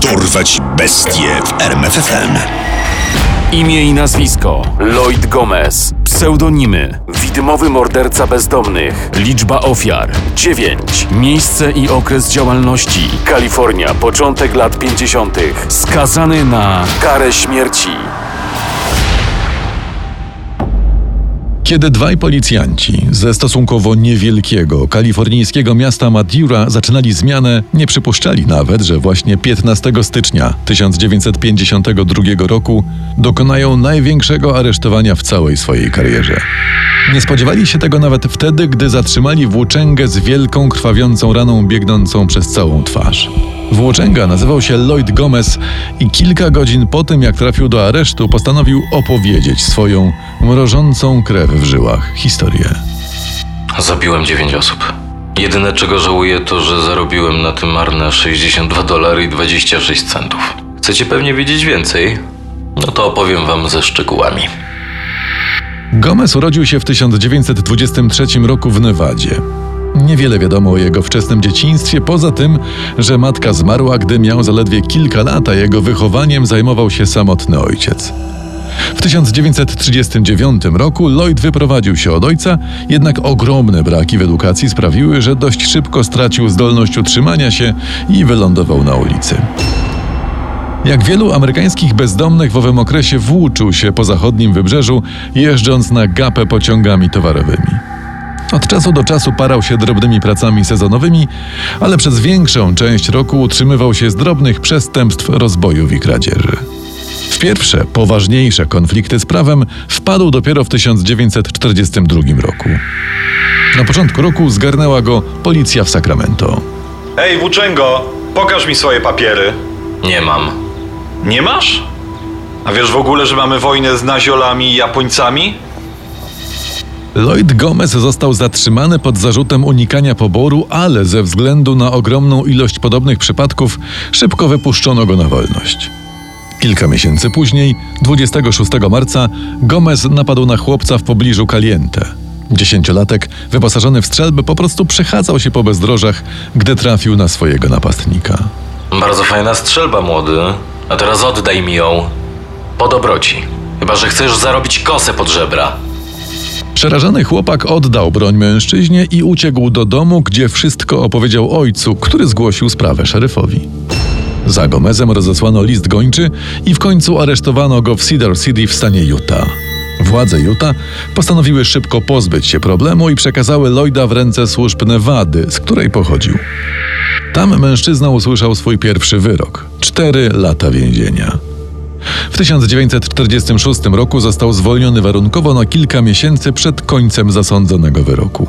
Dorwać bestie w RMFFM. Imię i nazwisko: Lloyd Gomez. Pseudonimy: Widmowy morderca bezdomnych. Liczba ofiar: 9. Miejsce i okres działalności: Kalifornia, początek lat 50. Skazany na karę śmierci. Kiedy dwaj policjanci ze stosunkowo niewielkiego kalifornijskiego miasta Madura zaczynali zmianę, nie przypuszczali nawet, że właśnie 15 stycznia 1952 roku dokonają największego aresztowania w całej swojej karierze. Nie spodziewali się tego nawet wtedy, gdy zatrzymali włóczęgę z wielką krwawiącą raną biegnącą przez całą twarz. Włóczęga nazywał się Lloyd Gomez i kilka godzin po tym, jak trafił do aresztu, postanowił opowiedzieć swoją mrożącą krew w żyłach historię. Zabiłem 9 osób. Jedyne czego żałuję to, że zarobiłem na tym marne 62 dolary i 26 centów. Chcecie pewnie wiedzieć więcej? No to opowiem wam ze szczegółami. Gomez urodził się w 1923 roku w Nevadzie. Niewiele wiadomo o jego wczesnym dzieciństwie, poza tym, że matka zmarła, gdy miał zaledwie kilka lat, a jego wychowaniem zajmował się samotny ojciec. W 1939 roku Lloyd wyprowadził się od ojca, jednak ogromne braki w edukacji sprawiły, że dość szybko stracił zdolność utrzymania się i wylądował na ulicy. Jak wielu amerykańskich bezdomnych w owym okresie włóczył się po zachodnim wybrzeżu, jeżdżąc na gapę pociągami towarowymi. Od czasu do czasu parał się drobnymi pracami sezonowymi, ale przez większą część roku utrzymywał się z drobnych przestępstw, rozbojów i kradzieży. W pierwsze, poważniejsze konflikty z prawem wpadł dopiero w 1942 roku. Na początku roku zgarnęła go policja w Sacramento. Ej, Włóczęgo, pokaż mi swoje papiery. Nie mam. Nie masz? A wiesz w ogóle, że mamy wojnę z naziolami i Japońcami? Lloyd Gomez został zatrzymany pod zarzutem unikania poboru, ale ze względu na ogromną ilość podobnych przypadków szybko wypuszczono go na wolność. Kilka miesięcy później, 26 marca, Gomez napadł na chłopca w pobliżu Caliente. Dziesięciolatek, wyposażony w strzelby, po prostu przechadzał się po bezdrożach, gdy trafił na swojego napastnika. Bardzo fajna strzelba, młody. A teraz oddaj mi ją. Po dobroci. Chyba, że chcesz zarobić kosę pod żebra. Przerażony chłopak oddał broń mężczyźnie i uciekł do domu, gdzie wszystko opowiedział ojcu, który zgłosił sprawę szeryfowi. Za Gomezem rozesłano list gończy i w końcu aresztowano go w Cedar City w stanie Utah. Władze Utah postanowiły szybko pozbyć się problemu i przekazały Lloyda w ręce służb Nevady, z której pochodził. Tam mężczyzna usłyszał swój pierwszy wyrok cztery lata więzienia. W 1946 roku został zwolniony warunkowo na kilka miesięcy przed końcem zasądzonego wyroku.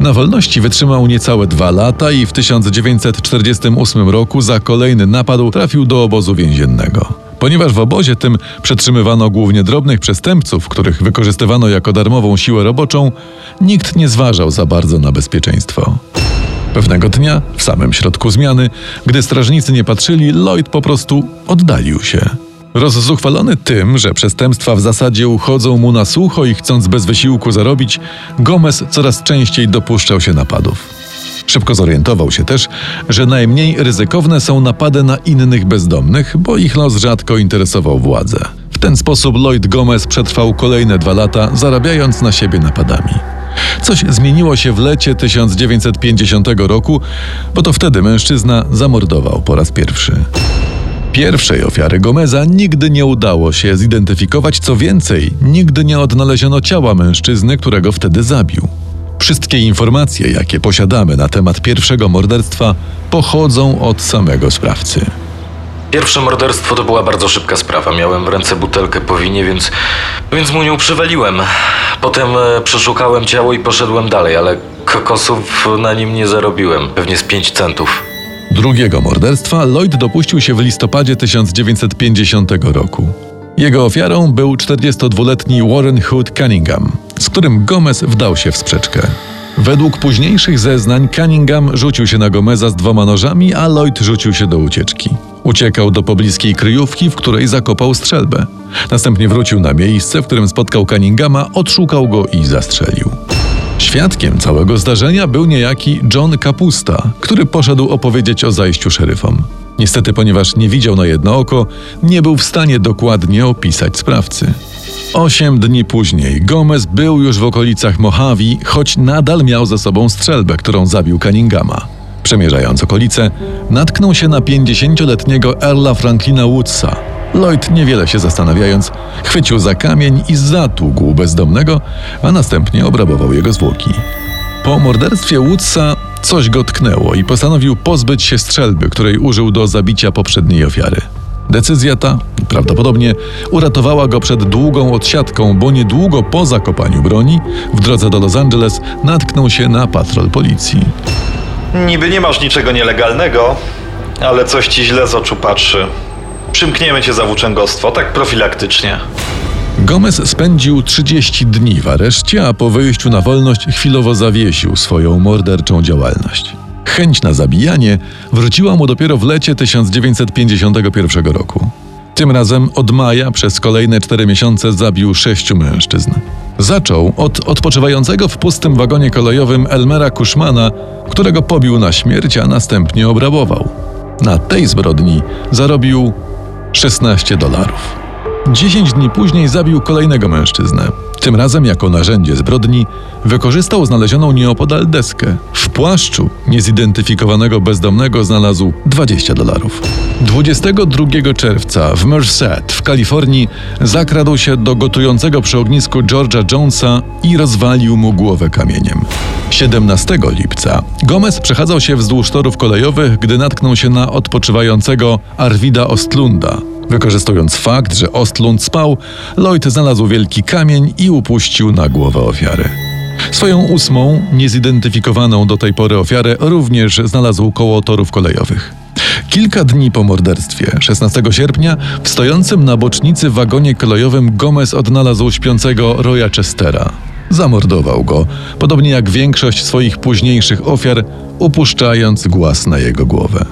Na wolności wytrzymał niecałe dwa lata i w 1948 roku za kolejny napad trafił do obozu więziennego. Ponieważ w obozie tym przetrzymywano głównie drobnych przestępców, których wykorzystywano jako darmową siłę roboczą, nikt nie zważał za bardzo na bezpieczeństwo. Pewnego dnia, w samym środku zmiany, gdy strażnicy nie patrzyli, Lloyd po prostu oddalił się. Rozzuchwalony tym, że przestępstwa w zasadzie uchodzą mu na sucho i chcąc bez wysiłku zarobić, Gomez coraz częściej dopuszczał się napadów. Szybko zorientował się też, że najmniej ryzykowne są napady na innych bezdomnych, bo ich los rzadko interesował władzę. W ten sposób Lloyd Gomez przetrwał kolejne dwa lata, zarabiając na siebie napadami. Coś zmieniło się w lecie 1950 roku, bo to wtedy mężczyzna zamordował po raz pierwszy. Pierwszej ofiary Gomeza nigdy nie udało się zidentyfikować, co więcej, nigdy nie odnaleziono ciała mężczyzny, którego wtedy zabił. Wszystkie informacje, jakie posiadamy na temat pierwszego morderstwa, pochodzą od samego sprawcy. Pierwsze morderstwo to była bardzo szybka sprawa. Miałem w ręce butelkę po winie, więc, więc mu nią przywaliłem. Potem e, przeszukałem ciało i poszedłem dalej, ale kokosów na nim nie zarobiłem. Pewnie z 5 centów. Drugiego morderstwa Lloyd dopuścił się w listopadzie 1950 roku. Jego ofiarą był 42-letni Warren Hood Cunningham, z którym Gomez wdał się w sprzeczkę. Według późniejszych zeznań Cunningham rzucił się na Gomeza z dwoma nożami, a Lloyd rzucił się do ucieczki. Uciekał do pobliskiej kryjówki, w której zakopał strzelbę. Następnie wrócił na miejsce, w którym spotkał Cunninghama, odszukał go i zastrzelił. Świadkiem całego zdarzenia był niejaki John Kapusta, który poszedł opowiedzieć o zajściu szeryfom. Niestety, ponieważ nie widział na jedno oko, nie był w stanie dokładnie opisać sprawcy. Osiem dni później Gomez był już w okolicach Mojave, choć nadal miał za sobą strzelbę, którą zabił Cunninghama. Przemierzając okolice, natknął się na 50-letniego Earla Franklina Woodsa. Lloyd, niewiele się zastanawiając, chwycił za kamień i zatługł bezdomnego, a następnie obrabował jego zwłoki. Po morderstwie Woodsa coś go tknęło i postanowił pozbyć się strzelby, której użył do zabicia poprzedniej ofiary. Decyzja ta prawdopodobnie uratowała go przed długą odsiadką, bo niedługo po zakopaniu broni w drodze do Los Angeles natknął się na patrol policji. Niby nie masz niczego nielegalnego, ale coś ci źle z oczu patrzy. Przymkniemy cię za włóczęgostwo, tak profilaktycznie. Gomez spędził 30 dni w areszcie, a po wyjściu na wolność chwilowo zawiesił swoją morderczą działalność. Chęć na zabijanie wróciła mu dopiero w lecie 1951 roku. Tym razem od maja przez kolejne cztery miesiące zabił sześciu mężczyzn. Zaczął od odpoczywającego w pustym wagonie kolejowym Elmera Kuszmana, którego pobił na śmierć, a następnie obrabował. Na tej zbrodni zarobił 16 dolarów. Dziesięć dni później zabił kolejnego mężczyznę. Tym razem jako narzędzie zbrodni wykorzystał znalezioną nieopodal deskę. W płaszczu niezidentyfikowanego bezdomnego znalazł 20 dolarów. 22 czerwca w Merced w Kalifornii zakradł się do gotującego przy ognisku George'a Jonesa i rozwalił mu głowę kamieniem. 17 lipca Gomez przechadzał się wzdłuż torów kolejowych, gdy natknął się na odpoczywającego Arwida Ostlunda. Wykorzystując fakt, że Ostlund spał, Lloyd znalazł wielki kamień i upuścił na głowę ofiary. Swoją ósmą, niezidentyfikowaną do tej pory ofiarę również znalazł koło torów kolejowych. Kilka dni po morderstwie, 16 sierpnia, w stojącym na bocznicy wagonie kolejowym Gomez odnalazł śpiącego Roya Chestera. Zamordował go, podobnie jak większość swoich późniejszych ofiar, upuszczając głaz na jego głowę.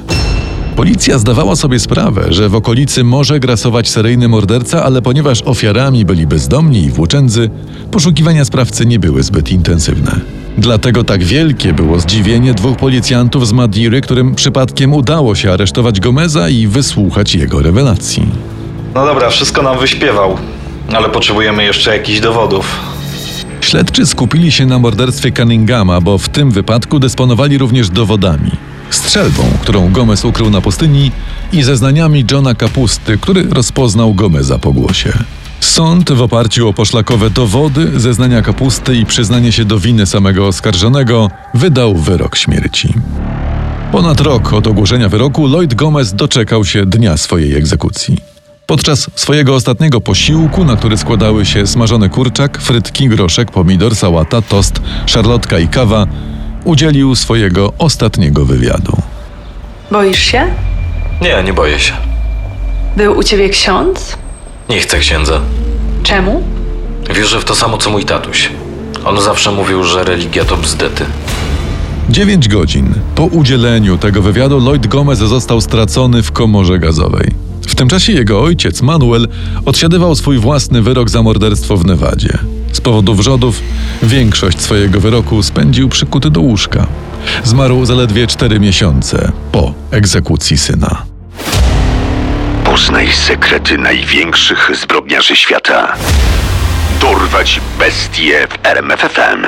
Policja zdawała sobie sprawę, że w okolicy może grasować seryjny morderca, ale ponieważ ofiarami byli bezdomni i włóczędzy, poszukiwania sprawcy nie były zbyt intensywne. Dlatego tak wielkie było zdziwienie dwóch policjantów z Madiry, którym przypadkiem udało się aresztować Gomeza i wysłuchać jego rewelacji. No dobra, wszystko nam wyśpiewał, ale potrzebujemy jeszcze jakichś dowodów. Śledczy skupili się na morderstwie Cunninghama, bo w tym wypadku dysponowali również dowodami. Strzelbą, którą Gomez ukrył na pustyni i zeznaniami Johna Kapusty, który rozpoznał Gomeza po głosie. Sąd w oparciu o poszlakowe dowody, zeznania Kapusty i przyznanie się do winy samego oskarżonego wydał wyrok śmierci. Ponad rok od ogłoszenia wyroku Lloyd Gomez doczekał się dnia swojej egzekucji. Podczas swojego ostatniego posiłku, na który składały się smażony kurczak, frytki, groszek, pomidor, sałata, tost, szarlotka i kawa, udzielił swojego ostatniego wywiadu. Boisz się? Nie, nie boję się. Był u ciebie ksiądz? Nie chcę księdza. Czemu? Wierzę w to samo, co mój tatuś. On zawsze mówił, że religia to bzdety. Dziewięć godzin po udzieleniu tego wywiadu Lloyd Gomez został stracony w komorze gazowej. W tym czasie jego ojciec Manuel odsiadywał swój własny wyrok za morderstwo w Nevadzie. Powodu wrzodów większość swojego wyroku spędził przykuty do łóżka. Zmarł zaledwie cztery miesiące po egzekucji syna. Poznaj sekrety największych zbrodniarzy świata. Dorwać bestie w RMFFM.